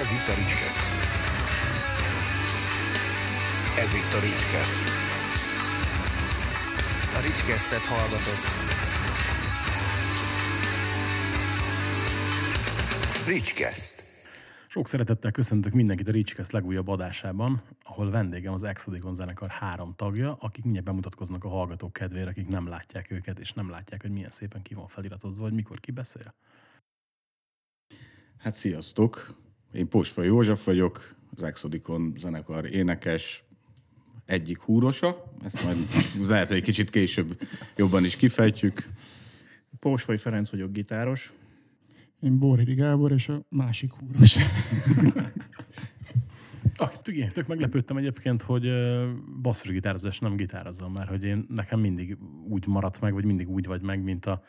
Ez itt a Ricskeszt. Ez itt a Ricskeszt. A Ricskesztet hallgatott. Ricskeszt. Sok szeretettel köszöntök mindenkit a Ricskeszt legújabb adásában, ahol vendégem az Exodikon zenekar három tagja, akik mindjárt bemutatkoznak a hallgatók kedvére, akik nem látják őket, és nem látják, hogy milyen szépen ki van feliratozva, vagy mikor ki beszél. Hát sziasztok! Én Posfa József vagyok, az Exodikon zenekar énekes, egyik húrosa, ezt majd lehet, hogy egy kicsit később jobban is kifejtjük. Pósfai Ferenc vagyok, gitáros. Én Bóridi Gábor, és a másik húros. Ah, igen, tök meglepődtem egyébként, hogy basszusgitározás nem gitározom, mert hogy én nekem mindig úgy maradt meg, vagy mindig úgy vagy meg, mint a,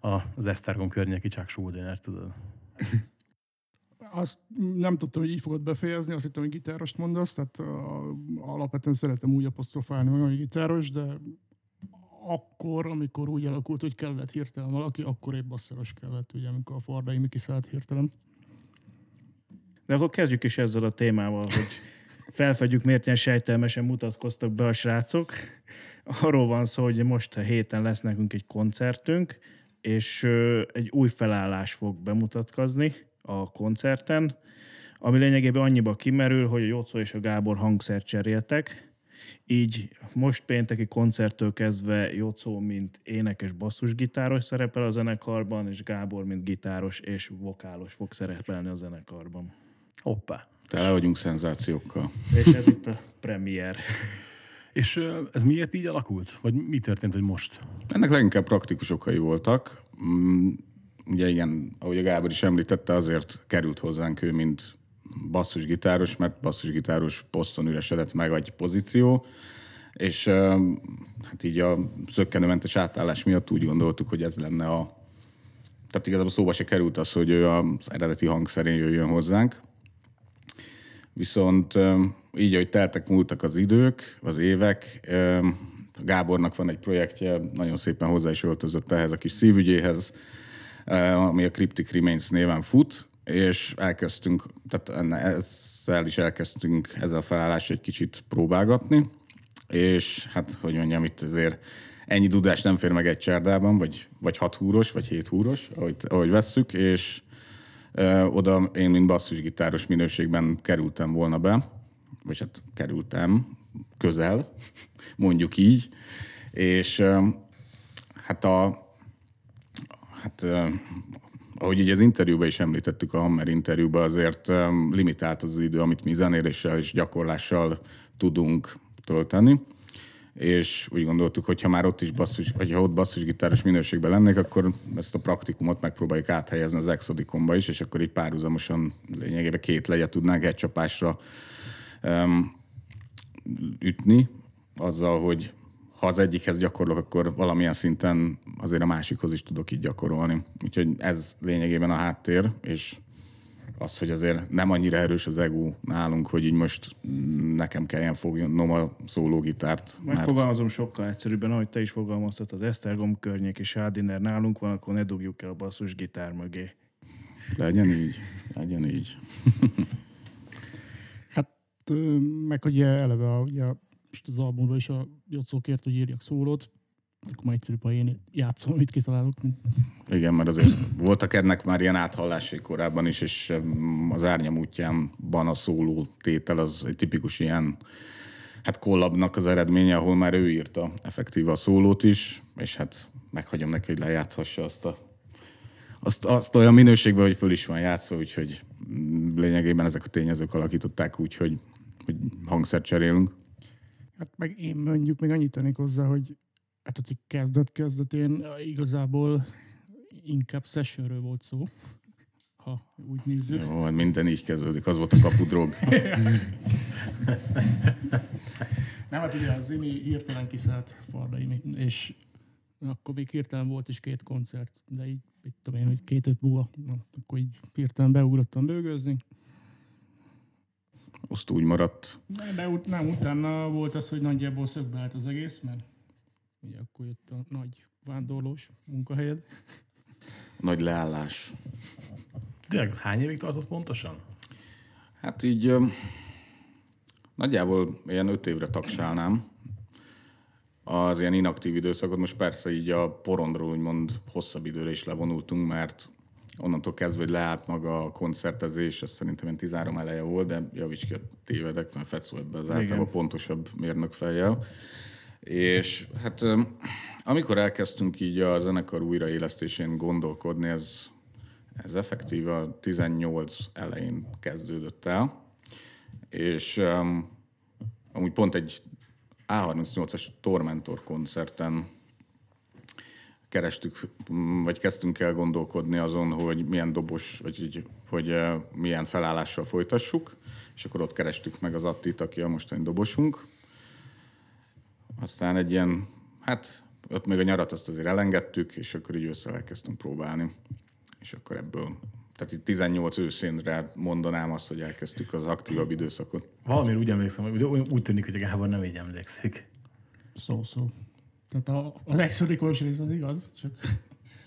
a, az Esztergom környéki Chuck Schuldiner, tudod. Azt nem tudtam, hogy így fogod befejezni, azt hittem, hogy gitárost mondasz, tehát uh, alapvetően szeretem úgy apostrofálni hogy gitáros, de akkor, amikor úgy alakult, hogy kellett hirtelen valaki, akkor épp basszeros kellett, ugye, amikor a Fardai Miki szállt hirtelen. De akkor kezdjük is ezzel a témával, hogy felfedjük, miért ilyen sejtelmesen mutatkoztak be a srácok. Arról van szó, hogy most a héten lesz nekünk egy koncertünk, és egy új felállás fog bemutatkozni a koncerten, ami lényegében annyiba kimerül, hogy a Jocó és a Gábor hangszert cseréltek, így most pénteki koncerttől kezdve Jocó, mint énekes basszusgitáros szerepel a zenekarban, és Gábor, mint gitáros és vokálos fog szerepelni a zenekarban. Hoppá. Tele vagyunk szenzációkkal. És ez itt a premier. És ez miért így alakult? Vagy mi történt, hogy most? Ennek leginkább praktikus okai voltak. Ugye igen, ahogy a Gábor is említette, azért került hozzánk ő, mint basszusgitáros, mert basszusgitáros poszton üresedett meg egy pozíció, és hát így a szökkenőmentes átállás miatt úgy gondoltuk, hogy ez lenne a... Tehát igazából szóba se került az, hogy ő az eredeti hangszerén jöjjön hozzánk. Viszont így, hogy teltek, múltak az idők, az évek, Gábornak van egy projektje, nagyon szépen hozzá is öltözött ehhez a kis szívügyéhez, ami a Cryptic Remains néven fut, és elkezdtünk, tehát enne- ezzel is elkezdtünk ezzel a felállással egy kicsit próbálgatni, és hát, hogy mondjam, itt azért ennyi dudás nem fér meg egy csárdában, vagy, vagy hat húros, vagy hét húros, ahogy, ahogy vesszük, és ö, oda én, mint basszusgitáros minőségben kerültem volna be, vagy hát kerültem közel, mondjuk így, és ö, hát a, hát ahogy így az interjúban is említettük, a Hammer interjúban azért limitált az idő, amit mi zenéléssel és gyakorlással tudunk tölteni. És úgy gondoltuk, hogy ha már ott is basszus, vagy ha ott basszusgitáros minőségben lennék, akkor ezt a praktikumot megpróbáljuk áthelyezni az Exodikonba is, és akkor így párhuzamosan lényegében két legyet tudnánk egy csapásra um, ütni, azzal, hogy ha az egyikhez gyakorlok, akkor valamilyen szinten azért a másikhoz is tudok így gyakorolni. Úgyhogy ez lényegében a háttér, és az, hogy azért nem annyira erős az ego nálunk, hogy így most nekem kelljen fognom a szólógitárt. Megfogalmazom sokkal egyszerűbben, ahogy te is fogalmaztad, az Esztergom környék és Hádiner nálunk van, akkor ne dugjuk el a basszus gitár mögé. Legyen így, legyen így. Hát, meg ugye eleve a, ugye, most az albumban is a Jocó hogy írjak szólót, akkor már egyszerűbb, ha én játszom, amit kitalálok. Igen, mert azért voltak ennek már ilyen áthallásai korábban is, és az árnyam útjánban a szóló tétel az egy tipikus ilyen hát kollabnak az eredménye, ahol már ő írta effektíve a szólót is, és hát meghagyom neki, hogy lejátszhassa azt a azt, azt olyan minőségben, hogy föl is van játszva, úgyhogy mm, lényegében ezek a tényezők alakították úgy, hogy, hogy hangszert cserélünk. Hát meg én mondjuk még annyit tennék hozzá, hogy hát hogy kezdet kezdetén igazából inkább sessionről volt szó, ha úgy nézzük. Jó, hát minden így kezdődik, az volt a kapudrog. Nem, hát ugye az Imi hirtelen kiszállt Fardaimi, és akkor még hirtelen volt is két koncert, de így, mit tudom én, hogy két öt múlva, akkor így hirtelen beugrottam bőgőzni. Azt úgy maradt. De, de ut- nem, utána volt az, hogy nagyjából szögbe állt az egész, mert ugye akkor jött a nagy vándorlós munkahelyed. Nagy leállás. Tényleg, ez hány évig tartott pontosan? Hát így ö, nagyjából ilyen öt évre tagsálnám az ilyen inaktív időszakot. Most persze így a porondról úgymond hosszabb időre is levonultunk, mert onnantól kezdve, hogy leállt maga a koncertezés, ez szerintem ilyen 13 eleje volt, de javíts ki, a tévedek, mert Fetsz volt be az általában pontosabb mérnök fejjel. És hát amikor elkezdtünk így a zenekar újraélesztésén gondolkodni, ez, ez effektív a 18 elején kezdődött el, és um, amúgy pont egy A38-as Tormentor koncerten kerestük, vagy kezdtünk el gondolkodni azon, hogy milyen dobos, vagy így, hogy uh, milyen felállással folytassuk, és akkor ott kerestük meg az Attit, aki a mostani dobosunk. Aztán egy ilyen, hát ott még a nyarat azt azért elengedtük, és akkor így össze elkezdtünk próbálni. És akkor ebből, tehát itt 18 őszénre mondanám azt, hogy elkezdtük az aktívabb időszakot. Valamiért úgy emlékszem, hogy úgy- tűnik, hogy a Gábor nem így emlékszik. Szó-szó. Tehát a, az exodikos rész az igaz, csak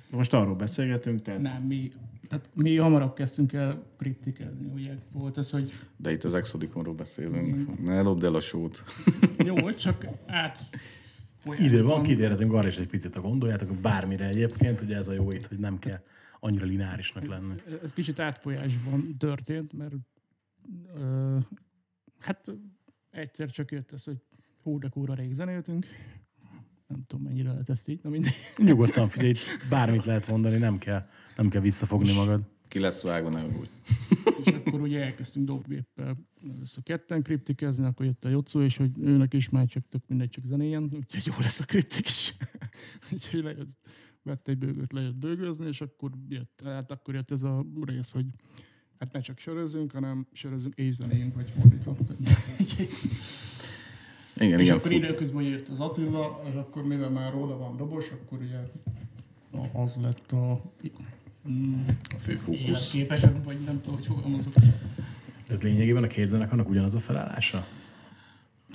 Most arról beszélgetünk, tehát nem, mi, tehát mi hamarabb kezdtünk el kriptikezni, ugye volt ez, hogy De itt az Exodiconról beszélünk. Ne lopd el a sót. jó, csak át Idő van, kitérhetünk arra is egy picit, ha gondoljátok, bármire egyébként, ugye ez a jó itt, hogy nem kell annyira lineárisnak lenni. ez kicsit átfolyásban történt, mert ö, hát egyszer csak jött ez, hogy hú, de kúra rég zenéltünk. Nem tudom, mennyire lehet ezt így, na mindegy. Nyugodtan figyelj, bármit lehet mondani, nem kell, nem kell visszafogni magad. Ki lesz vágva, ne úgy. És akkor ugye elkezdtünk dobgéppel először ketten kriptikezni, akkor jött a Jocó, és hogy őnek is már csak tök mindegy, csak zenéjen, úgyhogy jó lesz a kriptik is. úgyhogy lejött, vett egy bőgőt, lejött bőgőzni, és akkor jött, hát akkor jött ez a rész, hogy hát ne csak sörözünk, hanem sörözünk és zenéjünk, vagy fordítva. Igen, és igen. akkor fut- időközben jött az Attila, és akkor mivel már róla van dobos, akkor ugye az lett a A fő fókusz. életképesebb, vagy nem tudom, hogy fogalmazok. Tehát lényegében a két zenekarnak ugyanaz a felállása?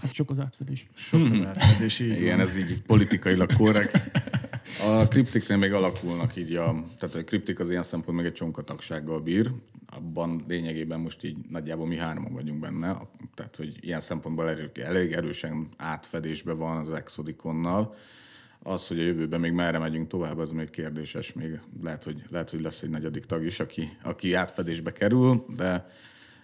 Hát csak az átfedés. sok az átfedés, így Igen, ez így politikailag korrekt. A kriptiknél még alakulnak így a... Tehát a kriptik az ilyen szempont még egy csonkatagsággal bír. Abban lényegében most így nagyjából mi hárman vagyunk benne. Tehát, hogy ilyen szempontból elég, elég erősen átfedésben van az Exodiconnal. Az, hogy a jövőben még merre megyünk tovább, az még kérdéses. Még lehet, hogy, lehet, hogy lesz egy negyedik tag is, aki, aki átfedésbe kerül, de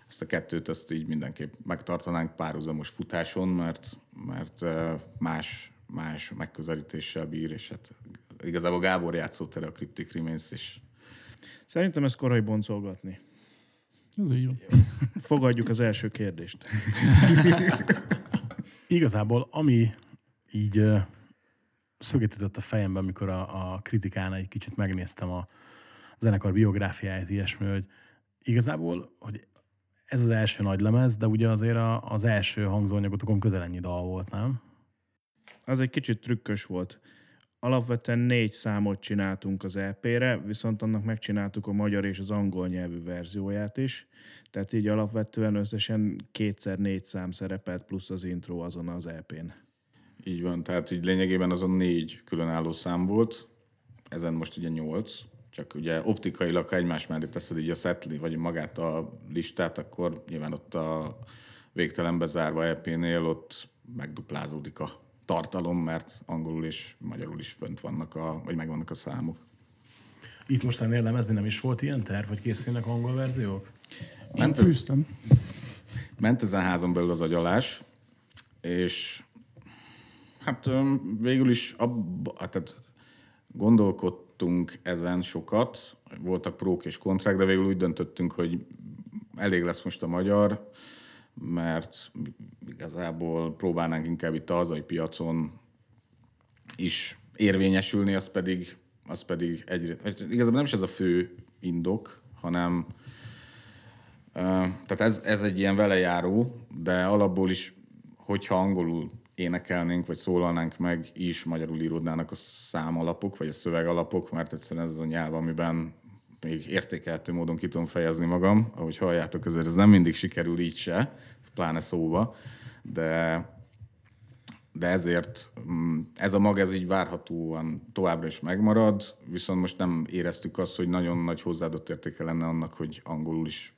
ezt a kettőt ezt így mindenképp megtartanánk párhuzamos futáson, mert, mert más, más megközelítéssel bír, és hát igazából Gábor játszott erre a Cryptic Remains is. Szerintem ez korai boncolgatni. Ez így van. Fogadjuk az első kérdést. Igazából, ami így szöget ütött a fejembe, amikor a, a kritikánál egy kicsit megnéztem a zenekar biográfiáját, ilyesmi, hogy igazából, hogy ez az első nagy lemez, de ugye azért a, az első hangzóanyagotokon közel ennyi dal volt, nem? Az egy kicsit trükkös volt. Alapvetően négy számot csináltunk az EP-re, viszont annak megcsináltuk a magyar és az angol nyelvű verzióját is. Tehát így alapvetően összesen kétszer négy szám szerepelt, plusz az intro azon az EP-n. Így van, tehát így lényegében azon négy különálló szám volt, ezen most ugye nyolc, csak ugye optikailag, ha egymás mellé teszed így a setli, vagy magát a listát, akkor nyilván ott a végtelen bezárva EP-nél ott megduplázódik a tartalom, mert angolul és magyarul is fönt vannak, a, vagy megvannak a számok. Itt most ennél lemezni nem is volt ilyen terv, hogy készülnek angol verziók? Ment, ez, Fűztem. ment ezen házon belül az agyalás, és hát végül is abba, hát, tehát gondolkodtunk ezen sokat, voltak prók és kontrák, de végül úgy döntöttünk, hogy elég lesz most a magyar, mert igazából próbálnánk inkább itt a hazai piacon is érvényesülni, az pedig, az pedig egyre, igazából nem is ez a fő indok, hanem Tehát ez, ez egy ilyen velejáró, de alapból is, hogyha angolul énekelnénk, vagy szólalnánk meg, is magyarul íródnának a számalapok, vagy a szövegalapok, mert egyszerűen ez az a nyelv, amiben még értékelhető módon ki tudom fejezni magam. Ahogy halljátok, ezért ez nem mindig sikerül így se, pláne szóba, de, de ezért mm, ez a mag, ez így várhatóan továbbra is megmarad, viszont most nem éreztük azt, hogy nagyon nagy hozzáadott értéke lenne annak, hogy angolul is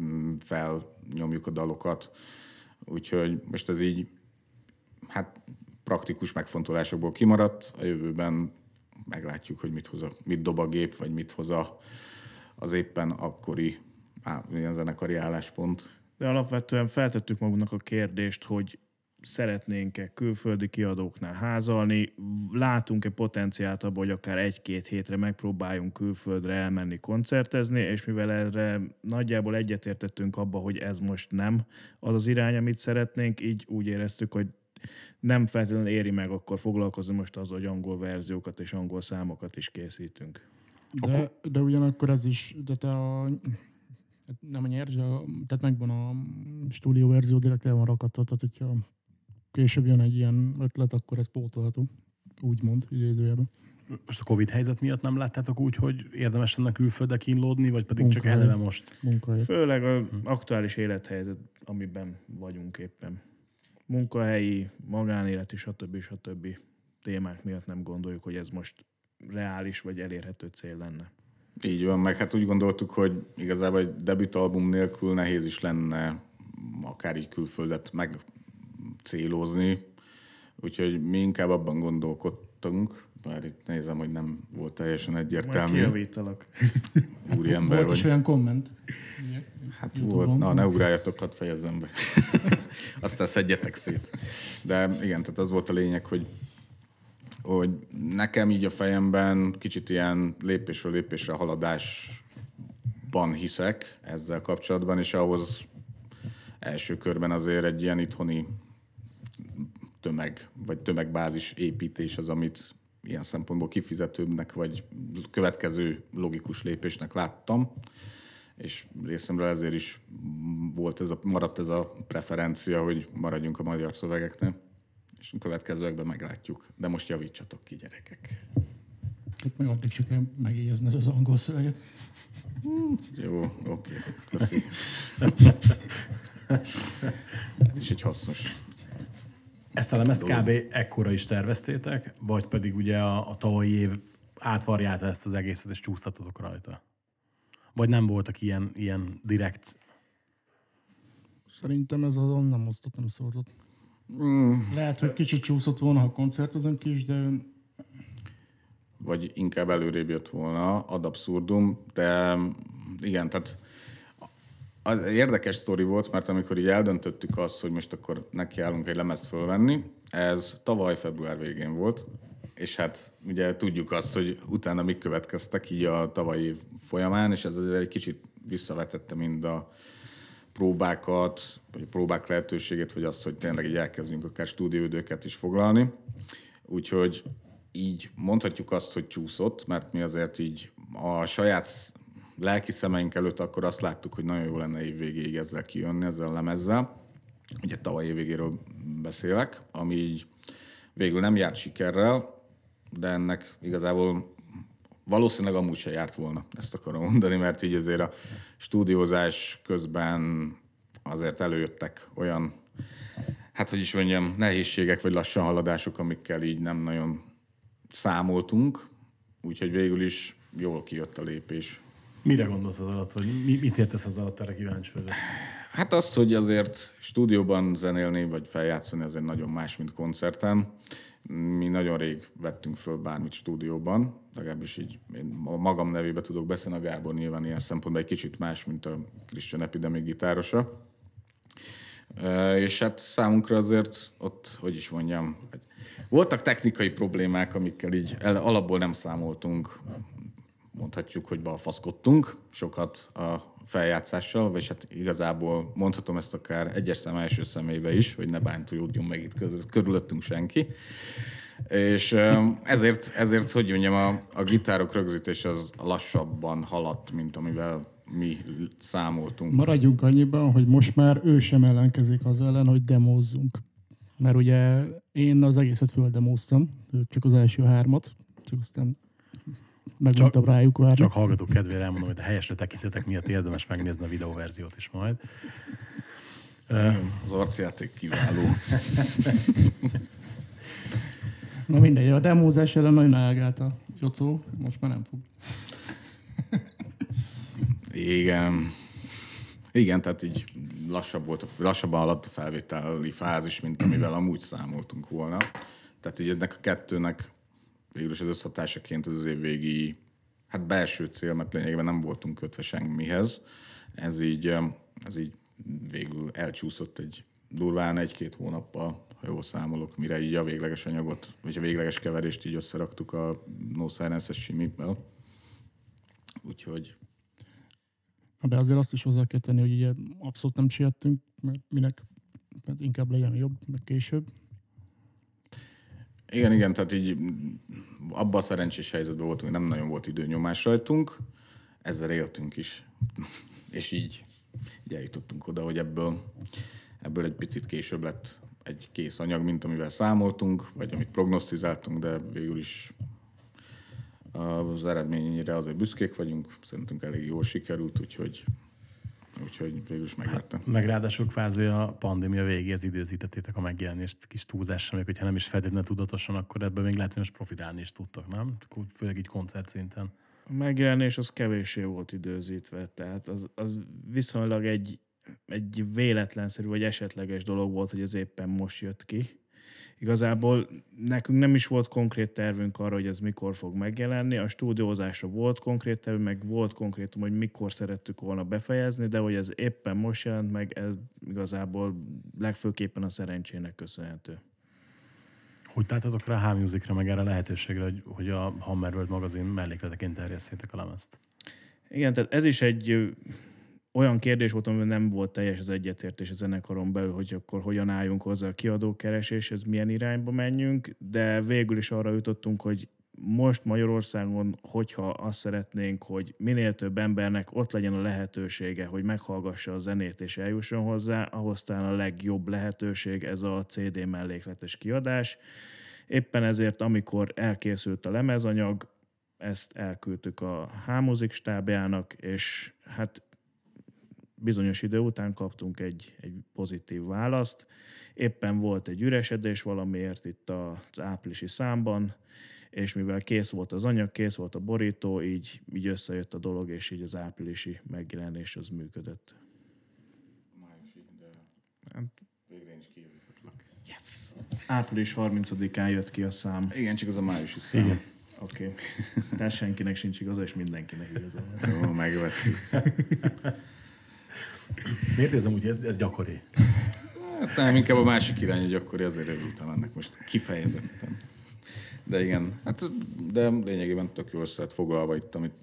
mm, felnyomjuk a dalokat. Úgyhogy most ez így, hát praktikus megfontolásokból kimaradt. A jövőben meglátjuk, hogy mit, hoz a, mit dob a gép, vagy mit hoz a, az éppen akkori á, ilyen zenekari álláspont. De alapvetően feltettük magunknak a kérdést, hogy szeretnénk-e külföldi kiadóknál házalni, látunk-e potenciált abban, hogy akár egy-két hétre megpróbáljunk külföldre elmenni koncertezni, és mivel erre nagyjából egyetértettünk abba, hogy ez most nem az az irány, amit szeretnénk, így úgy éreztük, hogy nem feltétlenül éri meg akkor foglalkozni most az, hogy angol verziókat és angol számokat is készítünk. De, de ugyanakkor ez is, de te a, nem a nyers, tehát megvan a stúdió verzió, direkt el van rakatva, tehát hogyha később jön egy ilyen ötlet, akkor ez pótolható. Úgymond, idézőjelben. Most a Covid helyzet miatt nem láttátok úgy, hogy érdemes lenne külföldre kínlódni, vagy pedig csak Munkahely. eleve most? Munkahely. Főleg az aktuális élethelyzet, amiben vagyunk éppen. Munkahelyi, magánélet és stb. stb. témák miatt nem gondoljuk, hogy ez most reális vagy elérhető cél lenne. Így van, meg hát úgy gondoltuk, hogy igazából egy debütalbum nélkül nehéz is lenne akár így külföldet meg célozni, úgyhogy mi inkább abban gondolkodtunk, bár itt nézem, hogy nem volt teljesen Majd egyértelmű, kijavítalak. úriember Volt is vagy. olyan komment. Hát YouTube-on. volt, na ne ugráljatok, hadd fejezzem be. Aztán szedjetek szét. De igen, tehát az volt a lényeg, hogy hogy nekem így a fejemben kicsit ilyen lépésről lépésre haladásban hiszek ezzel kapcsolatban, és ahhoz első körben azért egy ilyen itthoni tömeg, vagy tömegbázis építés az, amit ilyen szempontból kifizetőbbnek, vagy következő logikus lépésnek láttam és részemről ezért is volt ez a, maradt ez a preferencia, hogy maradjunk a magyar szövegeknél, és a következőekben meglátjuk. De most javítsatok ki, gyerekek. Hát meg addig se kell megjegyezned az angol szöveget. Jó, oké, köszi. Ez is egy hasznos. Ezt a lemezt kb. ekkora is terveztétek, vagy pedig ugye a, a tavalyi év átvarjálta ezt az egészet, és csúsztatotok rajta? Vagy nem voltak ilyen, ilyen direkt... Szerintem ez azon nem osztott, nem szordott. Mm, Lehet, hogy kicsit csúszott volna, ha koncertezünk is, de vagy inkább előrébb jött volna ad abszurdum, de igen, tehát az érdekes sztori volt, mert amikor így eldöntöttük azt, hogy most akkor nekiállunk egy lemezt fölvenni, ez tavaly február végén volt, és hát ugye tudjuk azt, hogy utána mik következtek így a tavalyi év folyamán, és ez azért egy kicsit visszavetette mind a próbákat, vagy a próbák lehetőségét, vagy azt, hogy tényleg így elkezdjünk akár stúdióidőket is foglalni. Úgyhogy így mondhatjuk azt, hogy csúszott, mert mi azért így a saját lelki szemeink előtt akkor azt láttuk, hogy nagyon jó lenne évvégéig ezzel kijönni, ezzel a lemezzel. Ugye tavaly évvégéről beszélek, ami így végül nem járt sikerrel, de ennek igazából valószínűleg amúgy se járt volna, ezt akarom mondani, mert így azért a stúdiózás közben azért előjöttek olyan, hát hogy is mondjam, nehézségek vagy lassan haladások, amikkel így nem nagyon számoltunk, úgyhogy végül is jól kijött a lépés. Mire gondolsz az alatt, vagy mi, mit értesz az alatt, erre kíváncsi vagyok. Hát azt, hogy azért stúdióban zenélni vagy feljátszani azért nagyon más, mint koncerten. Mi nagyon rég vettünk föl bármit stúdióban, legalábbis így én magam nevébe tudok beszélni, a Gábor nyilván ilyen szempontból egy kicsit más, mint a Christian Epidemic gitárosa. És hát számunkra azért ott, hogy is mondjam, voltak technikai problémák, amikkel így alapból nem számoltunk, mondhatjuk, hogy balfaszkodtunk sokat a feljátszással, vagy hát igazából mondhatom ezt akár egyes szem első személybe is, hogy ne bántulódjon meg itt közül- körülöttünk senki. És ezért, ezért hogy mondjam, a, a gitárok rögzítés az lassabban haladt, mint amivel mi számoltunk. maradjunk annyiban, hogy most már ő sem ellenkezik az ellen, hogy demózzunk. Mert ugye én az egészet földemóztam, csak az első hármat, csak aztán megmondtam rájuk várni. Csak hallgatók kedvére elmondom, hogy a helyesre tekintetek miatt érdemes megnézni a videóverziót is majd. Az arcjáték kiváló. Na mindegy, a demózás ellen nagyon elgált a Jocó, most már nem fog. Igen. Igen, tehát így lassabb volt a, lassabban haladt a felvételi fázis, mint amivel amúgy számoltunk volna. Tehát így ennek a kettőnek végül is az összhatásaként az, az év végi hát belső cél, mert lényegében nem voltunk kötve semmihez. Ez így, ez így végül elcsúszott egy durván egy-két hónappal, ha jól számolok, mire így a végleges anyagot, vagy a végleges keverést így összeraktuk a No Silence-es simippel. Úgyhogy De azért azt is hozzá kell tenni, hogy ugye abszolút nem sietünk, mert minek, mert inkább legyen jobb, meg később. Igen, igen, tehát így abban a szerencsés helyzetben voltunk, hogy nem nagyon volt időnyomás rajtunk, ezzel éltünk is. És így, így eljutottunk oda, hogy ebből, ebből egy picit később lett egy kész anyag, mint amivel számoltunk, vagy amit prognosztizáltunk, de végül is az eredményére azért büszkék vagyunk, szerintünk elég jól sikerült, úgyhogy, úgyhogy végül is megvette. Meg ráadásul kvázi a pandémia végéhez időzítettétek a megjelenést kis túlzással, még hogyha nem is feltétlenül tudatosan, akkor ebből még lehet, hogy most profitálni is tudtok, nem? Főleg így koncert szinten. A megjelenés az kevéssé volt időzítve, tehát az, az viszonylag egy, egy véletlenszerű vagy esetleges dolog volt, hogy ez éppen most jött ki. Igazából nekünk nem is volt konkrét tervünk arra, hogy ez mikor fog megjelenni. A stúdiózásra volt konkrét tervünk, meg volt konkrétum, hogy mikor szerettük volna befejezni, de hogy ez éppen most jelent meg, ez igazából legfőképpen a szerencsének köszönhető. Hogy láthatok rá a H-Musicra, meg erre a lehetőségre, hogy, hogy a Hammer World magazin mellékleteként terjesszétek a lemezt? Igen, tehát ez is egy olyan kérdés volt, amiben nem volt teljes az egyetértés a zenekaron belül, hogy akkor hogyan álljunk hozzá a kiadókereséshez, milyen irányba menjünk, de végül is arra jutottunk, hogy most Magyarországon, hogyha azt szeretnénk, hogy minél több embernek ott legyen a lehetősége, hogy meghallgassa a zenét és eljusson hozzá, ahhoz talán a legjobb lehetőség ez a CD mellékletes kiadás. Éppen ezért, amikor elkészült a lemezanyag, ezt elküldtük a H-Music stábjának, és hát bizonyos idő után kaptunk egy, egy pozitív választ. Éppen volt egy üresedés valamiért itt az áprilisi számban, és mivel kész volt az anyag, kész volt a borító, így, így összejött a dolog, és így az áprilisi megjelenés az működött. Végre is kijavítatlak. Április 30-án jött ki a szám. Igen, csak az a májusi szám. Igen. Oké. Okay. Tehát senkinek sincs igaza, és mindenkinek igaza. Jó, megvettük. Miért érzem úgy, ez, ez gyakori? Hát nem, inkább a másik irány, hogy akkor ezért örültem ennek most kifejezetten. De igen, hát de lényegében tök jól szeret foglalva itt, amit,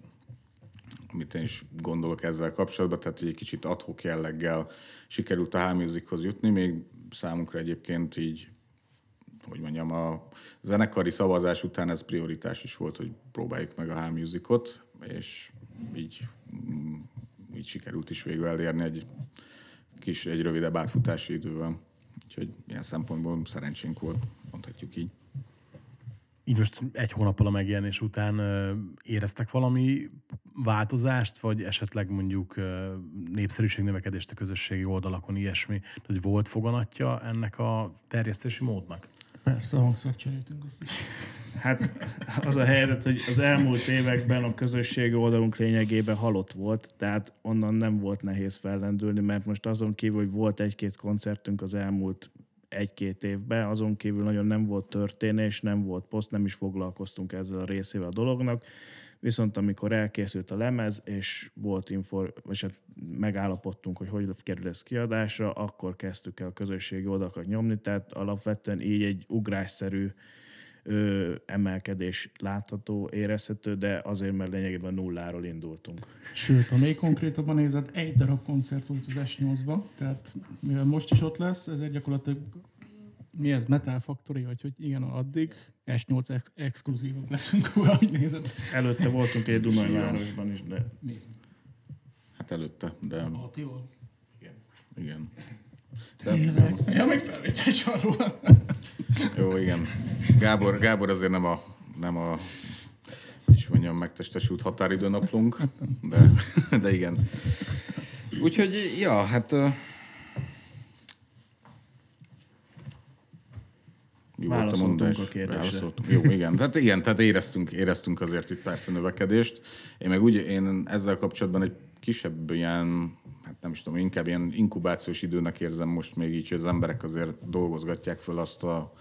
amit én is gondolok ezzel kapcsolatban, tehát egy kicsit adhok jelleggel sikerült a H-Musichoz jutni, még számunkra egyébként így, hogy mondjam, a zenekari szavazás után ez prioritás is volt, hogy próbáljuk meg a H-Musicot, és így, így sikerült is végül elérni egy kis, egy rövidebb átfutási idővel. Úgyhogy ilyen szempontból szerencsénk volt, mondhatjuk így. Így most egy hónappal a megjelenés után éreztek valami változást, vagy esetleg mondjuk ö, népszerűségnövekedést a közösségi oldalakon, ilyesmi? Tehát hogy volt foganatja ennek a terjesztési módnak? Persze, a hangszert cseréltünk azt is. Hát az a helyzet, hogy az elmúlt években a közösségi oldalunk lényegében halott volt, tehát onnan nem volt nehéz fellendülni, mert most azon kívül, hogy volt egy-két koncertünk az elmúlt egy-két évben, azon kívül nagyon nem volt történés, nem volt poszt, nem is foglalkoztunk ezzel a részével a dolognak. Viszont amikor elkészült a lemez, és volt info, vagy hát megállapodtunk, hogy hogy kerül ez kiadásra, akkor kezdtük el a közösségi oldalakat nyomni, tehát alapvetően így egy ugrásszerű ö, emelkedés látható, érezhető, de azért, mert lényegében nulláról indultunk. Sőt, ha még konkrétabban nézed, egy darab koncert volt az S8-ba, tehát mivel most is ott lesz, ezért gyakorlatilag mi ez, Metal Factory, vagy hogy igen, addig S8 ex- exkluzívok leszünk, ahogy nézed. Előtte voltunk egy Dunajvárosban is, de Mi? Hát előtte, de Atival? igen. Tényleg? Ja, még felvétel sem róla. Jó, igen. Gábor, Gábor azért nem a, nem a is mondjam, megtestesült határidőnaplunk, de, de igen. Úgyhogy, ja, hát... Mi volt a mondás? a. Válaszoltunk. Jó, igen. Tehát igen, tehát éreztünk, éreztünk azért itt persze növekedést. Én meg úgy, én ezzel kapcsolatban egy kisebb ilyen, hát nem is tudom, inkább ilyen inkubációs időnek érzem most még így, hogy az emberek azért dolgozgatják föl azt a,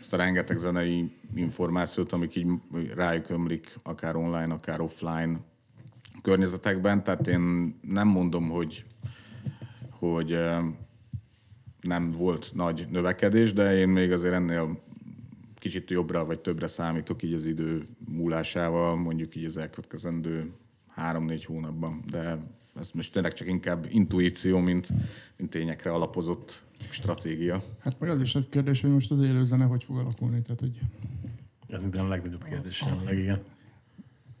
azt a rengeteg zenei információt, amik így rájuk ömlik, akár online, akár offline környezetekben. Tehát én nem mondom, hogy, hogy nem volt nagy növekedés, de én még azért ennél kicsit jobbra vagy többre számítok így az idő múlásával, mondjuk így az elkövetkezendő három-négy hónapban, de ez most tényleg csak inkább intuíció, mint, mint tényekre alapozott stratégia. Hát meg az is egy kérdés, hogy most az élőzene hogy fog alakulni. Tehát, hogy Ez minden a legnagyobb kérdés jelenleg, igen.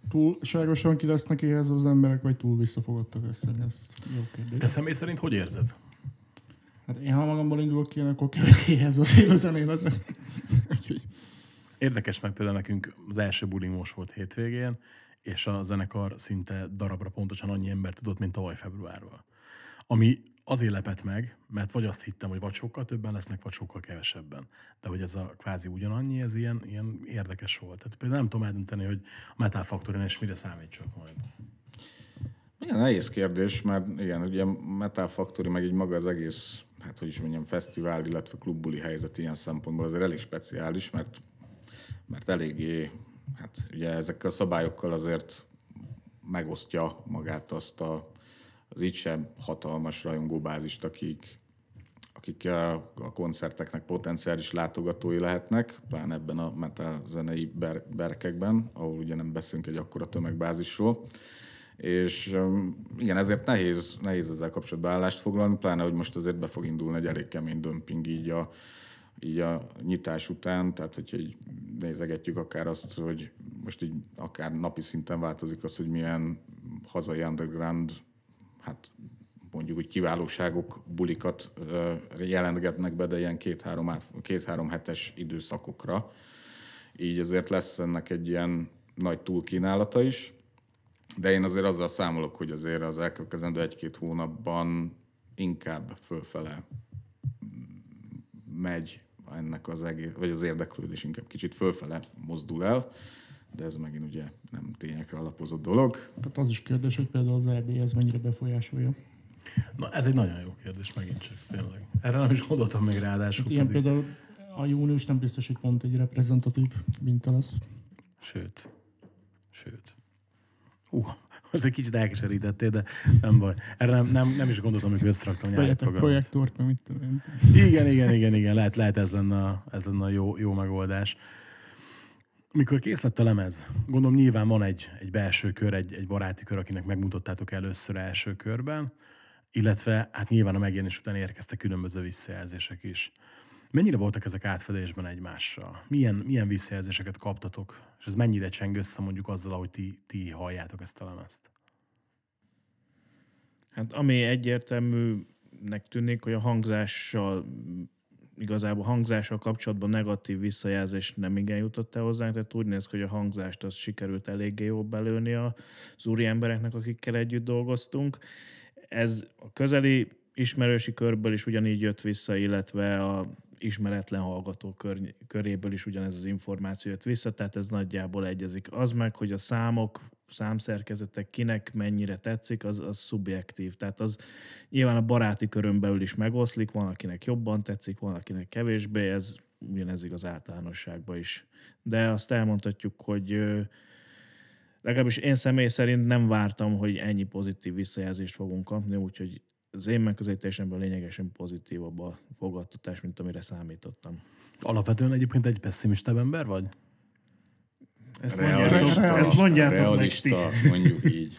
túlságosan ki lesznek éhez az emberek, vagy túl visszafogottak ezt? Ez jó kérdés. Te személy szerint hogy érzed? Hát én ha magamból indulok ki, akkor kevés éhez az élőzenéletnek. Úgyhogy Érdekes meg például nekünk az első buling most volt hétvégén, és a zenekar szinte darabra pontosan annyi ember tudott, mint tavaly februárban. Ami azért lepett meg, mert vagy azt hittem, hogy vagy sokkal többen lesznek, vagy sokkal kevesebben. De hogy ez a kvázi ugyanannyi, ez ilyen, ilyen érdekes volt. Tehát például nem tudom eldönteni, hogy a Metal Factory és mire számítsak majd. Igen, nehéz kérdés, mert igen, ugye Metal Factory, meg így maga az egész, hát hogy is mondjam, fesztivál, illetve klubbuli helyzet ilyen szempontból azért elég speciális, mert, mert eléggé, hát ugye ezekkel a szabályokkal azért megosztja magát azt a, az így sem hatalmas rajongóbázist, akik, akik a, a koncerteknek potenciális látogatói lehetnek, pláne ebben a metal zenei ber, berkekben, ahol ugye nem beszélünk egy akkora tömegbázisról. És igen, ezért nehéz, nehéz ezzel kapcsolatban állást foglalni, pláne, hogy most azért be fog indulni egy elég kemény dömping így a, így a nyitás után, tehát hogyha így nézegetjük akár azt, hogy most így akár napi szinten változik az, hogy milyen hazai underground, hát mondjuk úgy kiválóságok, bulikat jelentgetnek be, de ilyen két-három, át, két-három hetes időszakokra. Így azért lesz ennek egy ilyen nagy túlkínálata is. De én azért azzal számolok, hogy azért az elkövetkezendő egy-két hónapban inkább fölfele megy ennek az egész, vagy az érdeklődés inkább kicsit fölfele mozdul el, de ez megint ugye nem tényekre alapozott dolog. tehát az is kérdés, hogy például az EB ez mennyire befolyásolja. Na, ez egy nagyon jó kérdés megint csak, tényleg. Erre nem is gondoltam még ráadásul. Hát ilyen pedig. például a június nem biztos, hogy pont egy reprezentatív minta lesz. Sőt. Sőt. Hú, most egy kicsit elkeserítettél, de nem baj. Erre nem, nem, nem is gondoltam, amikor összeraktam a nyári programot. projektort, meg mit tudom én. Igen, igen, igen, igen, lehet, lehet ez lenne, a- ez lenne a jó, jó megoldás. Mikor kész lett a lemez, gondolom nyilván van egy, egy belső kör, egy, egy baráti kör, akinek megmutattátok először első körben, illetve hát nyilván a megjelenés után érkeztek különböző visszajelzések is. Mennyire voltak ezek átfedésben egymással? Milyen, milyen visszajelzéseket kaptatok? És ez mennyire cseng össze mondjuk azzal, ahogy ti, ti halljátok ezt a lemezt? Hát ami egyértelműnek tűnik, hogy a hangzással igazából hangzással kapcsolatban negatív visszajelzés nem igen jutott el hozzánk, tehát úgy néz ki, hogy a hangzást az sikerült eléggé jól belőni az úri embereknek, akikkel együtt dolgoztunk. Ez a közeli ismerősi körből is ugyanígy jött vissza, illetve a ismeretlen hallgató kör, köréből is ugyanez az információ jött vissza, tehát ez nagyjából egyezik. Az meg, hogy a számok, számszerkezetek kinek mennyire tetszik, az, az szubjektív. Tehát az nyilván a baráti körön belül is megoszlik, van, akinek jobban tetszik, van, akinek kevésbé, ez ugyanez igaz általánosságban is. De azt elmondhatjuk, hogy legalábbis én személy szerint nem vártam, hogy ennyi pozitív visszajelzést fogunk kapni, úgyhogy az én megközelítésemben lényegesen pozitívabb a fogadtatás, mint amire számítottam. Alapvetően egyébként egy pessimistebb ember vagy? Ezt Realista, mondjátok, ezt mondjátok meg realista, ti. mondjuk így.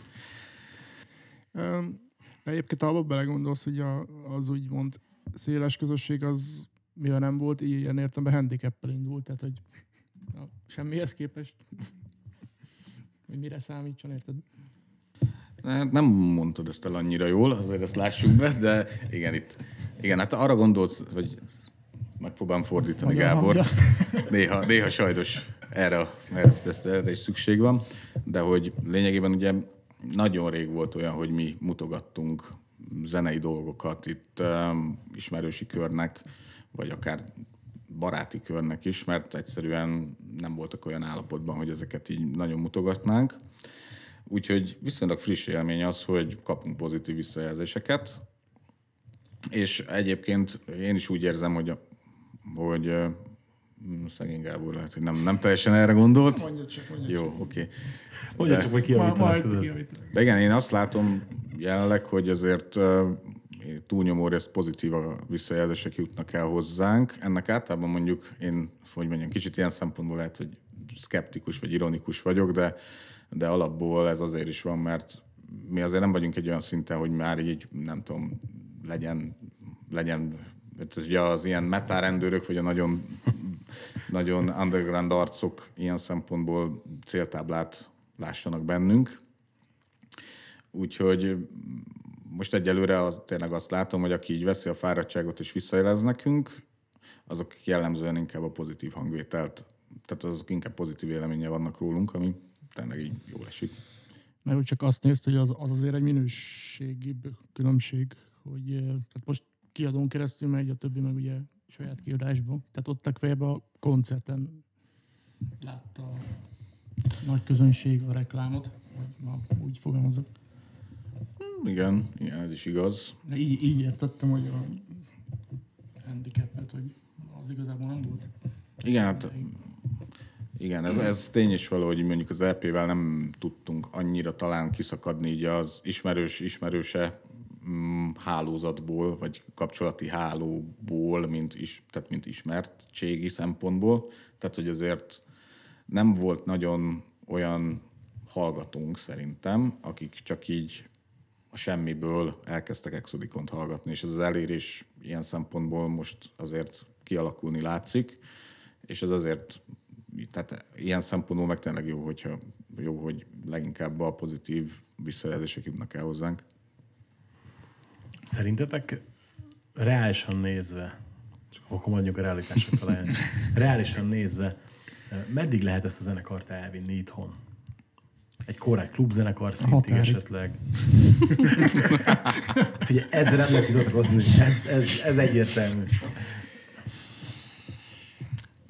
Egyébként abba belegondolsz, hogy a, az úgymond széles közösség az mivel nem volt, ilyen értelemben handicappel indult, tehát hogy na, semmihez képest, hogy mire számítson, érted? Hát nem mondtad ezt el annyira jól, azért ezt lássuk be, de igen, itt, igen, hát arra gondolsz, hogy megpróbálom fordítani Magyar Gábor. hangja. Néha, néha sajnos erre, erre, ezt, erre is szükség van, de hogy lényegében ugye nagyon rég volt olyan, hogy mi mutogattunk zenei dolgokat itt um, ismerősi körnek, vagy akár baráti körnek is, mert egyszerűen nem voltak olyan állapotban, hogy ezeket így nagyon mutogatnánk. Úgyhogy viszonylag friss élmény az, hogy kapunk pozitív visszajelzéseket, és egyébként én is úgy érzem, hogy, hogy hm, szegény Gábor lehet, hogy nem, nem teljesen erre gondolt. Mondja csak, mondja Jó, oké. Okay. Mondja csak, hogy kiavítanak. De igen, én azt látom jelenleg, hogy azért túlnyomó részt pozitív a visszajelzések jutnak el hozzánk. Ennek általában mondjuk én, hogy mondjam, kicsit ilyen szempontból lehet, hogy szkeptikus vagy ironikus vagyok, de, de alapból ez azért is van, mert mi azért nem vagyunk egy olyan szinten, hogy már így, nem tudom, legyen, legyen ugye az ilyen metárendőrök, vagy a nagyon, nagyon underground arcok ilyen szempontból céltáblát lássanak bennünk. Úgyhogy most egyelőre az, tényleg azt látom, hogy aki így veszi a fáradtságot és visszajelez nekünk, azok jellemzően inkább a pozitív hangvételt, tehát azok inkább pozitív véleménye vannak rólunk, ami tényleg így jól esik. Mert úgy csak azt nézte, hogy az, az azért egy minőségi különbség, hogy eh, tehát most kiadón keresztül megy, a többi meg ugye saját kiadásban. Tehát ott legfeljebb a koncerten látta a nagy közönség a reklámot, vagy ma úgy fogalmazok. Igen, igen, ez is igaz. De így, így értettem, hogy a handicapet, hogy az igazából nem volt. Igen, hát igen, ez, ez tény is valahogy mondjuk az EP-vel nem tudtunk annyira talán kiszakadni így az ismerős, ismerőse mm, hálózatból, vagy kapcsolati hálóból, mint, is, tehát mint ismertségi szempontból. Tehát, hogy azért nem volt nagyon olyan hallgatónk szerintem, akik csak így a semmiből elkezdtek Exodikont hallgatni, és ez az elérés ilyen szempontból most azért kialakulni látszik, és ez azért, tehát ilyen szempontból meg tényleg jó, hogyha jó, hogy leginkább a pozitív visszajelzések jutnak el hozzánk. Szerintetek reálisan nézve, csak akkor mondjuk a realitások talán, reálisan nézve, meddig lehet ezt a zenekart elvinni itthon? Egy korrekt klubzenekar szintig határig. esetleg. Figyelj, ezzel nem lehet vitatkozni. Ez, ez, ez egyértelmű.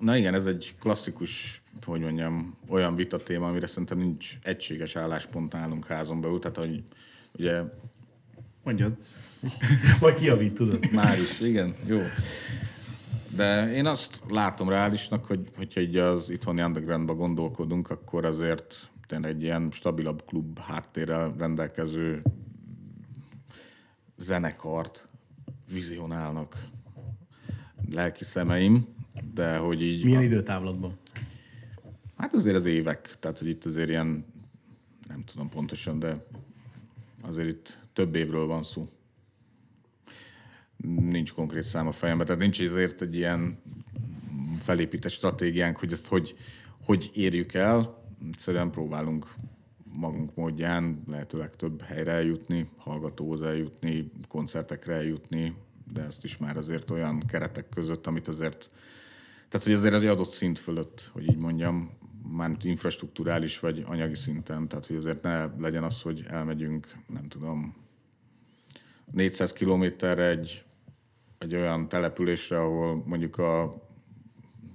Na igen, ez egy klasszikus, hogy mondjam, olyan vita téma, amire szerintem nincs egységes álláspont nálunk házon belül, tehát hogy ugye Mondjad. Vagy kiavít, tudod. Már is, igen, jó. De én azt látom reálisnak, hogy hogyha így az itthoni undergroundba gondolkodunk, akkor azért tényleg egy ilyen stabilabb klub háttérrel rendelkező zenekart vizionálnak lelki szemeim, de hogy így... Milyen időtávlatban? Hát azért az évek, tehát hogy itt azért ilyen, nem tudom pontosan, de azért itt több évről van szó. Nincs konkrét szám a fejemben, tehát nincs ezért egy ilyen felépített stratégiánk, hogy ezt hogy, hogy érjük el. Egyszerűen próbálunk magunk módján lehetőleg több helyre eljutni, hallgatóhoz eljutni, koncertekre eljutni, de ezt is már azért olyan keretek között, amit azért tehát, hogy azért egy adott szint fölött, hogy így mondjam, mármint infrastruktúrális vagy anyagi szinten, tehát hogy azért ne legyen az, hogy elmegyünk, nem tudom, 400 kilométerre egy, egy olyan településre, ahol mondjuk a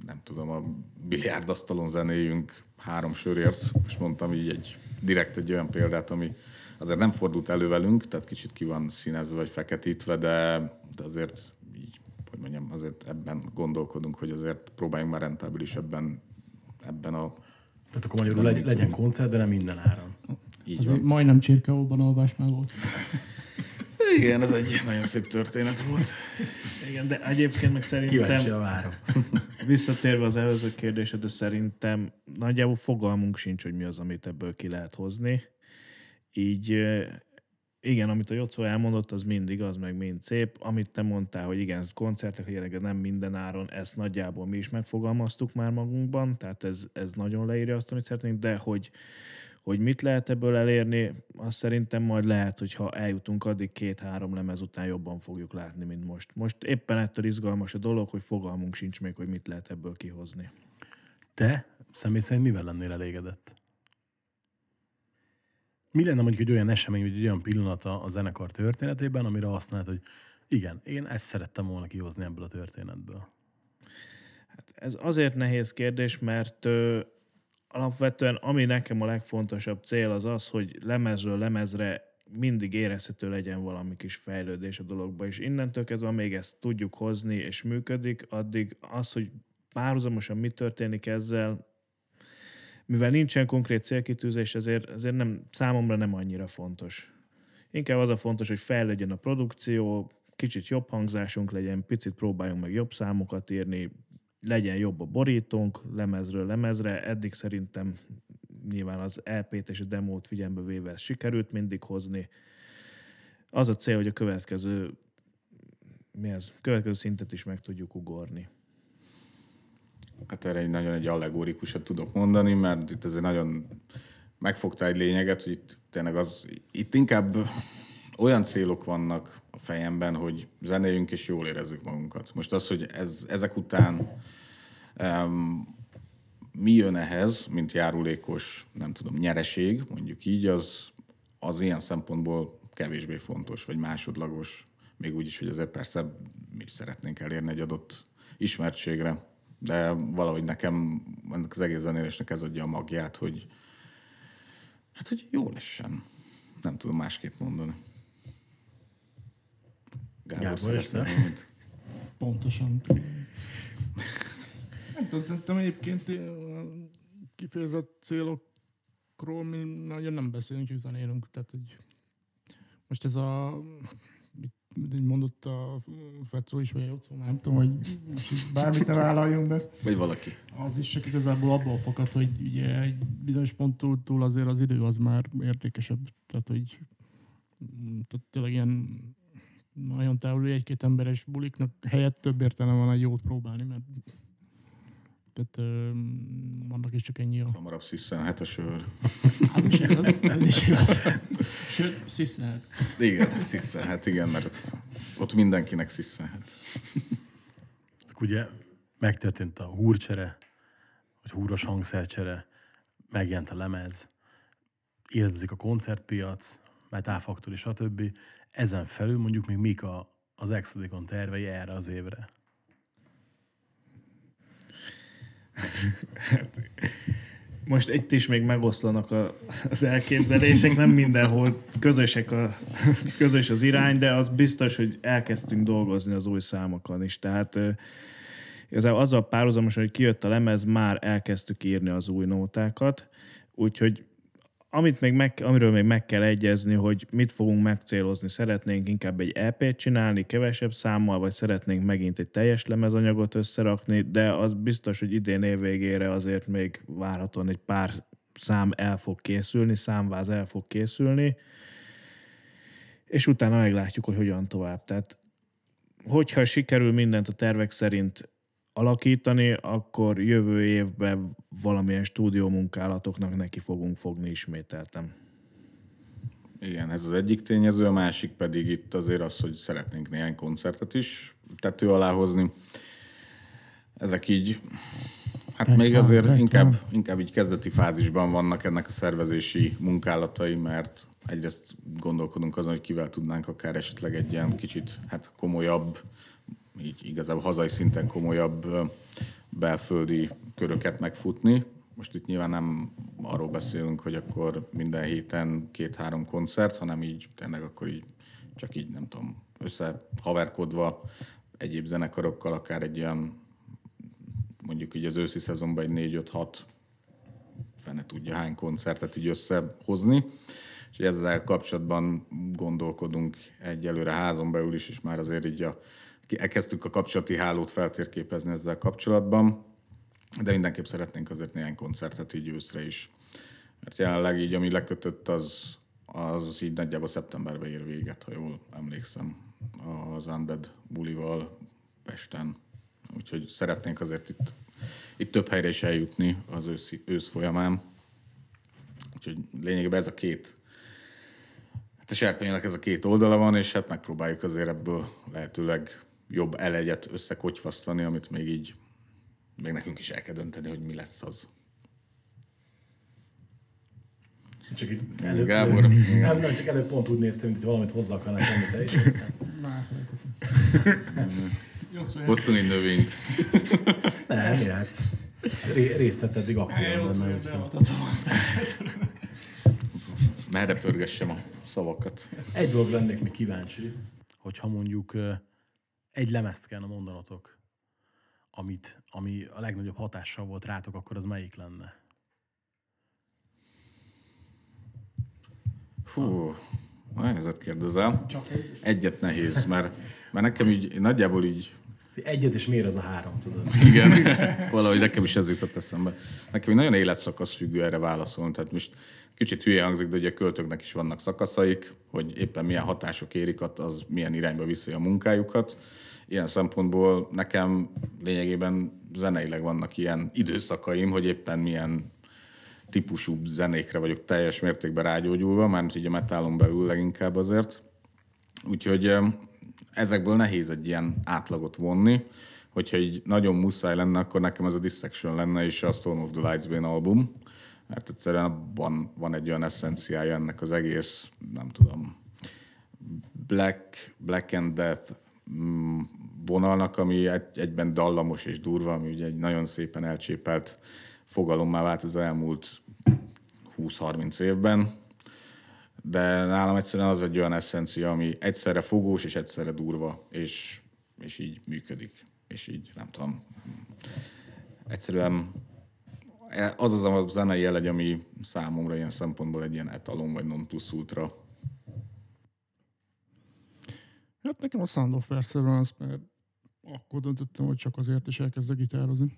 nem tudom, a biliárdasztalon zenéjünk három sörért, és mondtam így egy, direkt egy olyan példát, ami azért nem fordult elő velünk, tehát kicsit ki van színezve vagy feketítve, de, de azért hogy mondjam, azért ebben gondolkodunk, hogy azért próbáljunk már rentábilisebben ebben a Tehát akkor magyarul legy, legyen koncert, de nem minden áron. így Az van. majdnem csirkeóban alvás már volt. Igen, ez egy nagyon szép történet volt. Igen, de egyébként meg Kíváncsi szerintem, a várom. visszatérve az előző kérdésre, de szerintem nagyjából fogalmunk sincs, hogy mi az, amit ebből ki lehet hozni. Így igen, amit a Jocó elmondott, az mind igaz, meg mind szép. Amit te mondtál, hogy igen, koncertek, hogy jelenleg nem minden áron, ezt nagyjából mi is megfogalmaztuk már magunkban, tehát ez, ez nagyon leírja azt, amit szeretnénk, de hogy, hogy mit lehet ebből elérni, azt szerintem majd lehet, hogyha eljutunk addig két-három lemez után jobban fogjuk látni, mint most. Most éppen ettől izgalmas a dolog, hogy fogalmunk sincs még, hogy mit lehet ebből kihozni. Te személy szerint mivel lennél elégedett? Mi lenne mondjuk egy olyan esemény, vagy egy olyan pillanata a zenekar történetében, amire azt mondod, hogy igen, én ezt szerettem volna kihozni ebből a történetből. Ez azért nehéz kérdés, mert ö, alapvetően ami nekem a legfontosabb cél az az, hogy lemezről lemezre mindig érezhető legyen valami kis fejlődés a dologba, és innentől kezdve, még ezt tudjuk hozni és működik, addig az, hogy párhuzamosan mi történik ezzel, mivel nincsen konkrét célkitűzés, ezért, ezért nem, számomra nem annyira fontos. Inkább az a fontos, hogy fejlődjön a produkció, kicsit jobb hangzásunk legyen, picit próbáljunk meg jobb számokat írni, legyen jobb a borítónk lemezről lemezre. Eddig szerintem nyilván az LP-t és a demót figyelembe véve ezt sikerült mindig hozni. Az a cél, hogy a következő, mi ez, következő szintet is meg tudjuk ugorni. Hát erre egy nagyon egy allegórikusat tudok mondani, mert itt azért nagyon megfogta egy lényeget, hogy itt tényleg az, itt inkább olyan célok vannak a fejemben, hogy zenéljünk és jól érezzük magunkat. Most az, hogy ez, ezek után um, mi jön ehhez, mint járulékos, nem tudom, nyereség, mondjuk így, az, az ilyen szempontból kevésbé fontos, vagy másodlagos. Még úgy is, hogy azért persze mi is szeretnénk elérni egy adott ismertségre. De valahogy nekem ennek az egész zenélésnek ez adja a magját, hogy hát, hogy jó lessen. Nem tudom másképp mondani. Gábor, valamit? Pontosan. Nem tudom, szerintem egyébként ö, kifejezett célokról mi nagyon nem beszélünk, hogy zenélünk. Tehát, hogy most ez a mondott a Fetro is, vagy Jocó, nem tudom, hogy bármit ne vállaljunk be. Vagy valaki. Az is csak igazából abból fakad, hogy ugye egy bizonyos ponttól túl azért az idő az már értékesebb. Tehát, hogy tehát tényleg ilyen nagyon távoli egy-két emberes buliknak helyett több értelme van egy jót próbálni, mert tehát annak is csak ennyi a... Hamarabb sziszenhet a sör. Az is igaz, ez is igaz. Sőt, szisznelt. Igen, sziszenhet, igen, mert ott, ott mindenkinek sziszenhet. Akkor ugye megtörtént a húrcsere, vagy húros hangszercsere, megjelent a lemez, életezik a koncertpiac, Metal Factory, stb. Ezen felül mondjuk még mik a, az Exodicon tervei erre az évre? Most itt is még megoszlanak a, az elképzelések, nem mindenhol közösek a, közös az irány, de az biztos, hogy elkezdtünk dolgozni az új számokon is. Tehát igazából azzal párhuzamosan, hogy kijött a lemez, már elkezdtük írni az új nótákat, úgyhogy amit még meg, amiről még meg kell egyezni, hogy mit fogunk megcélozni. Szeretnénk inkább egy EP-t csinálni, kevesebb számmal, vagy szeretnénk megint egy teljes lemezanyagot összerakni, de az biztos, hogy idén év végére azért még várhatóan egy pár szám el fog készülni, számváz el fog készülni, és utána meglátjuk, hogy hogyan tovább. Tehát hogyha sikerül mindent a tervek szerint alakítani, akkor jövő évben valamilyen stúdió munkálatoknak neki fogunk fogni ismételtem. Igen, ez az egyik tényező, a másik pedig itt azért az, hogy szeretnénk néhány koncertet is tető alá hozni. Ezek így, hát még azért inkább, inkább így kezdeti fázisban vannak ennek a szervezési munkálatai, mert egyrészt gondolkodunk azon, hogy kivel tudnánk akár esetleg egy ilyen kicsit hát komolyabb, így igazából hazai szinten komolyabb belföldi köröket megfutni. Most itt nyilván nem arról beszélünk, hogy akkor minden héten két-három koncert, hanem így tényleg akkor így csak így nem tudom, összehaverkodva egyéb zenekarokkal akár egy olyan mondjuk így az őszi szezonban egy 4-5-6 fene tudja hány koncertet így összehozni. És ezzel kapcsolatban gondolkodunk egyelőre házon belül is, és már azért így a, elkezdtük a kapcsolati hálót feltérképezni ezzel kapcsolatban, de mindenképp szeretnénk azért néhány koncertet így őszre is. Mert jelenleg így, ami lekötött, az, az így nagyjából szeptemberben ér véget, ha jól emlékszem, az Undead bulival Pesten. Úgyhogy szeretnénk azért itt, itt több helyre is eljutni az őszi, ősz folyamán. Úgyhogy lényegében ez a két Hát a serpenyőnek ez a két oldala van, és hát megpróbáljuk azért ebből lehetőleg jobb elegyet összekotyfasztani, amit még így, még nekünk is el kell dönteni, hogy mi lesz az. Csak így Gábor, Nem, nem, csak előbb pont úgy néztem, mint hogy valamit hozzá akarnál tenni te is, aztán Hoztunk egy növényt. nem, hát Ré- részt vett eddig aktívan benne. Merre pörgessem a szavakat. Egy dolog lennék még kíváncsi, hogyha mondjuk egy lemezt kellene mondanotok, amit, ami a legnagyobb hatással volt rátok, akkor az melyik lenne? Fú, nehezet kérdezel. Egyet nehéz, mert, mert nekem így nagyjából így Egyet, és miért ez a három, tudod? Igen, valahogy nekem is ez jutott eszembe. Nekem nagyon életszakasz függő erre válaszolni. Tehát most kicsit hülye hangzik, de ugye a költőknek is vannak szakaszaik, hogy éppen milyen hatások érik, az milyen irányba viszi a munkájukat. Ilyen szempontból nekem lényegében zeneileg vannak ilyen időszakaim, hogy éppen milyen típusú zenékre vagyok teljes mértékben rágyógyulva, mert így a metálon belül leginkább azért. Úgyhogy ezekből nehéz egy ilyen átlagot vonni. Hogyha így nagyon muszáj lenne, akkor nekem ez a Dissection lenne, és a Storm of the Lights Bane album. Mert egyszerűen abban van egy olyan eszenciája ennek az egész, nem tudom, Black, Black and Death mm, vonalnak, ami egy, egyben dallamos és durva, ami ugye egy nagyon szépen elcsépelt fogalommá vált az elmúlt 20-30 évben. De nálam egyszerűen az egy olyan eszencia, ami egyszerre fogós és egyszerre durva, és, és így működik. És így, nem tudom, egyszerűen az az a zenei jelegy, ami számomra ilyen szempontból egy ilyen etalon vagy non plus ultra. Hát nekem a Sound of Perseverance, mert akkor döntöttem, hogy csak azért is elkezdek gitározni.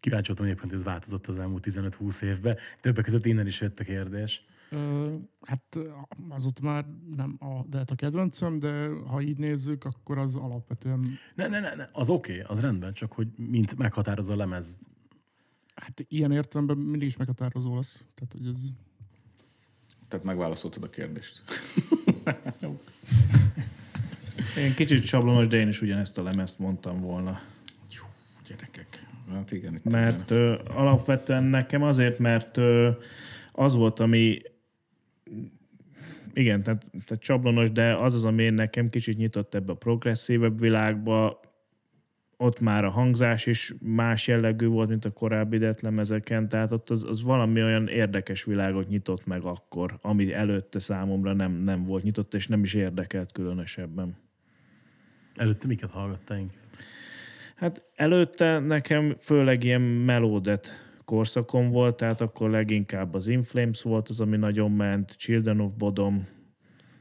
Kíváncsi voltam egyébként, ez változott az elmúlt 15-20 évben. Többek között innen is jött a kérdés. Ö, hát azóta már nem a Delta kedvencem, de ha így nézzük, akkor az alapvetően, Ne, ne, ne, ne az oké, okay, az rendben, csak hogy mint meghatározza a lemez. hát ilyen értelemben mindig is meghatározó lesz. Tehát, hogy ez... Tehát megválaszoltad a kérdést. Én kicsit sablonos, de én is ugyanezt a lemezt mondtam volna. Hát igen, itt Mert ö, alapvetően nekem azért, mert ö, az volt, ami igen, tehát, tehát csablonos, de az az, ami nekem kicsit nyitott ebbe a progresszívebb világba, ott már a hangzás is más jellegű volt, mint a korábbi detlemezeken, tehát ott az, az valami olyan érdekes világot nyitott meg akkor, ami előtte számomra nem, nem volt nyitott, és nem is érdekelt különösebben. Előtte miket hallgattál inkább? Hát előtte nekem főleg ilyen melódet korszakom volt, tehát akkor leginkább az Inflames volt az, ami nagyon ment, Children of Bodom,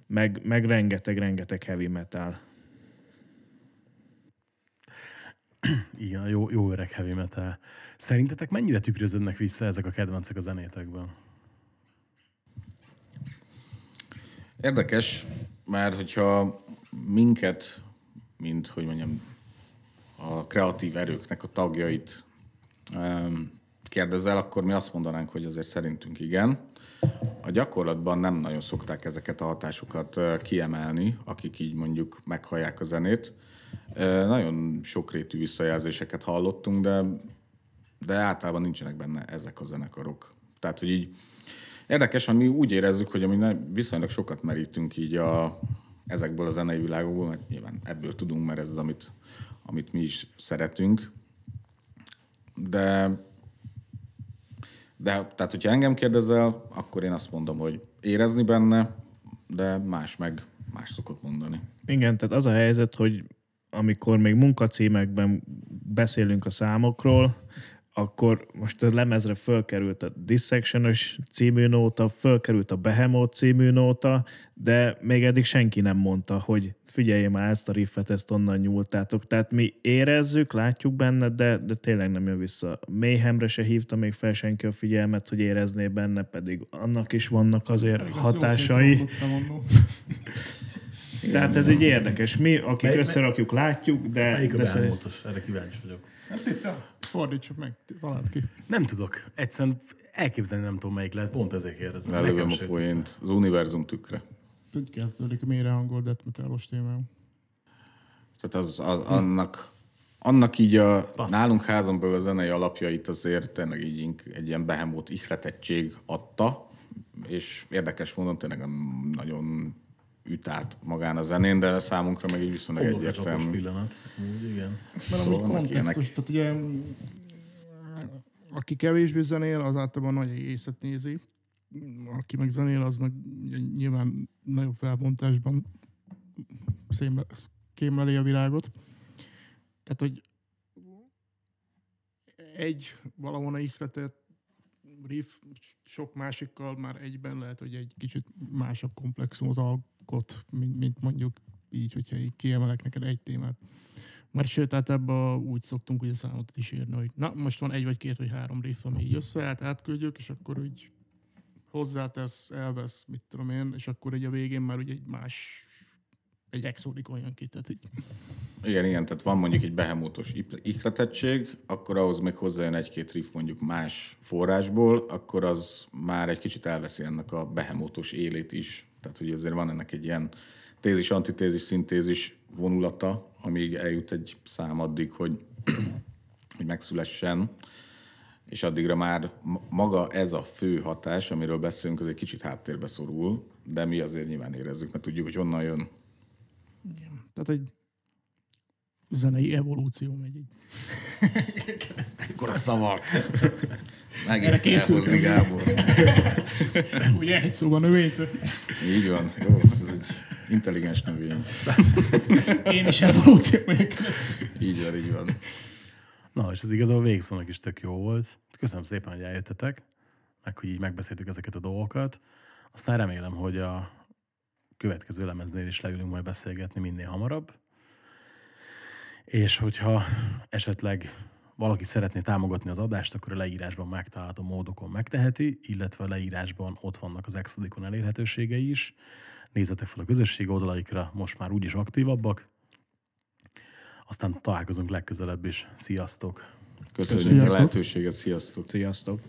meg, meg rengeteg-rengeteg heavy metal. Igen, jó, jó öreg heavy metal. Szerintetek mennyire tükröződnek vissza ezek a kedvencek a zenétekben? Érdekes, mert hogyha minket, mint, hogy mondjam, a kreatív erőknek a tagjait kérdezel, akkor mi azt mondanánk, hogy azért szerintünk igen. A gyakorlatban nem nagyon szokták ezeket a hatásokat kiemelni, akik így mondjuk meghallják a zenét. Nagyon sokrétű visszajelzéseket hallottunk, de, de általában nincsenek benne ezek a zenekarok. Tehát, hogy így Érdekes, mert mi úgy érezzük, hogy ne- viszonylag sokat merítünk így a, ezekből a zenei világokból, mert nyilván ebből tudunk, mert ez az, amit, amit mi is szeretünk. De, de tehát, hogyha engem kérdezel, akkor én azt mondom, hogy érezni benne, de más meg más szokott mondani. Igen, tehát az a helyzet, hogy amikor még munkacímekben beszélünk a számokról, akkor most a lemezre fölkerült a dissection című nóta, fölkerült a Behemoth című nóta, de még eddig senki nem mondta, hogy figyelj már ezt a riffet, ezt onnan nyúltátok. Tehát mi érezzük, látjuk benne, de, de tényleg nem jön vissza. Mayhemre se hívta még fel senki a figyelmet, hogy érezné benne, pedig annak is vannak azért hatásai. Tehát ez így érdekes. Mi, akik Mely- összerakjuk, látjuk, de... Melyik a de szerint-? Erre kíváncsi vagyok. Fordítsuk meg, találd ki. Nem tudok. Egyszerűen elképzelni nem tudom, melyik lehet. Pont ezért kérdezem. Lelövöm a poént. Az univerzum tükre. Úgy kezdődik a mélyre hangolt death metalos témám. Tehát az, az annak, annak így a Passz. nálunk házon belül a zenei alapjait azért tényleg így egy ilyen behemót ihletettség adta, és érdekes módon tényleg nagyon üt át magán a zenén, de számunkra meg így viszonylag egyértelmű. pillanat. Úgy, igen. Mert Szóval kontextus, tehát ugye aki kevésbé zenél, az általában nagy egészet nézi. Aki meg zenél, az meg nyilván nagyobb felbontásban szémle- kémleli a világot. Tehát, hogy egy valahol ihletett riff sok másikkal már egyben lehet, hogy egy kicsit másabb komplexumot alkot, mint, mint mondjuk így, hogyha így kiemelek neked egy témát. Mert sőt, hát ebben úgy szoktunk ugye számot is írni, hogy na, most van egy vagy két vagy három riff, ami így összeállt, átküldjük, és akkor úgy hozzátesz, elvesz, mit tudom én, és akkor egy a végén már ugye egy más, egy exodik olyan ki, tehát így Igen, igen, tehát van mondjuk egy behemótos ihletettség, akkor ahhoz még hozzájön egy-két riff mondjuk más forrásból, akkor az már egy kicsit elveszi ennek a behemótos élét is. Tehát, hogy azért van ennek egy ilyen tézis, antitézis, szintézis vonulata, amíg eljut egy szám addig, hogy, hogy megszülessen, és addigra már ma- maga ez a fő hatás, amiről beszélünk, az egy kicsit háttérbe szorul, de mi azért nyilván érezzük, mert tudjuk, hogy honnan jön. Tehát egy zenei evolúció megy így. Akkor a szavak. Megint Erre készültem. Gábor. Ugye egy szóban növényt. Így van. Jó, ez egy intelligens növény. Én is evolúció megyek. Így van, így van. Na, és ez igazából végszónak is tök jó volt. Köszönöm szépen, hogy eljöttetek, meg hogy így megbeszéltük ezeket a dolgokat. Aztán remélem, hogy a következő lemeznél is leülünk majd beszélgetni minél hamarabb. És hogyha esetleg valaki szeretné támogatni az adást, akkor a leírásban megtalálható módokon megteheti, illetve a leírásban ott vannak az Exodikon elérhetőségei is. Nézzetek fel a közösség oldalaikra, most már úgyis aktívabbak. Aztán találkozunk legközelebb is. Sziasztok! Köszönjük Sziasztok. a lehetőséget, sziasztok! Sziasztok!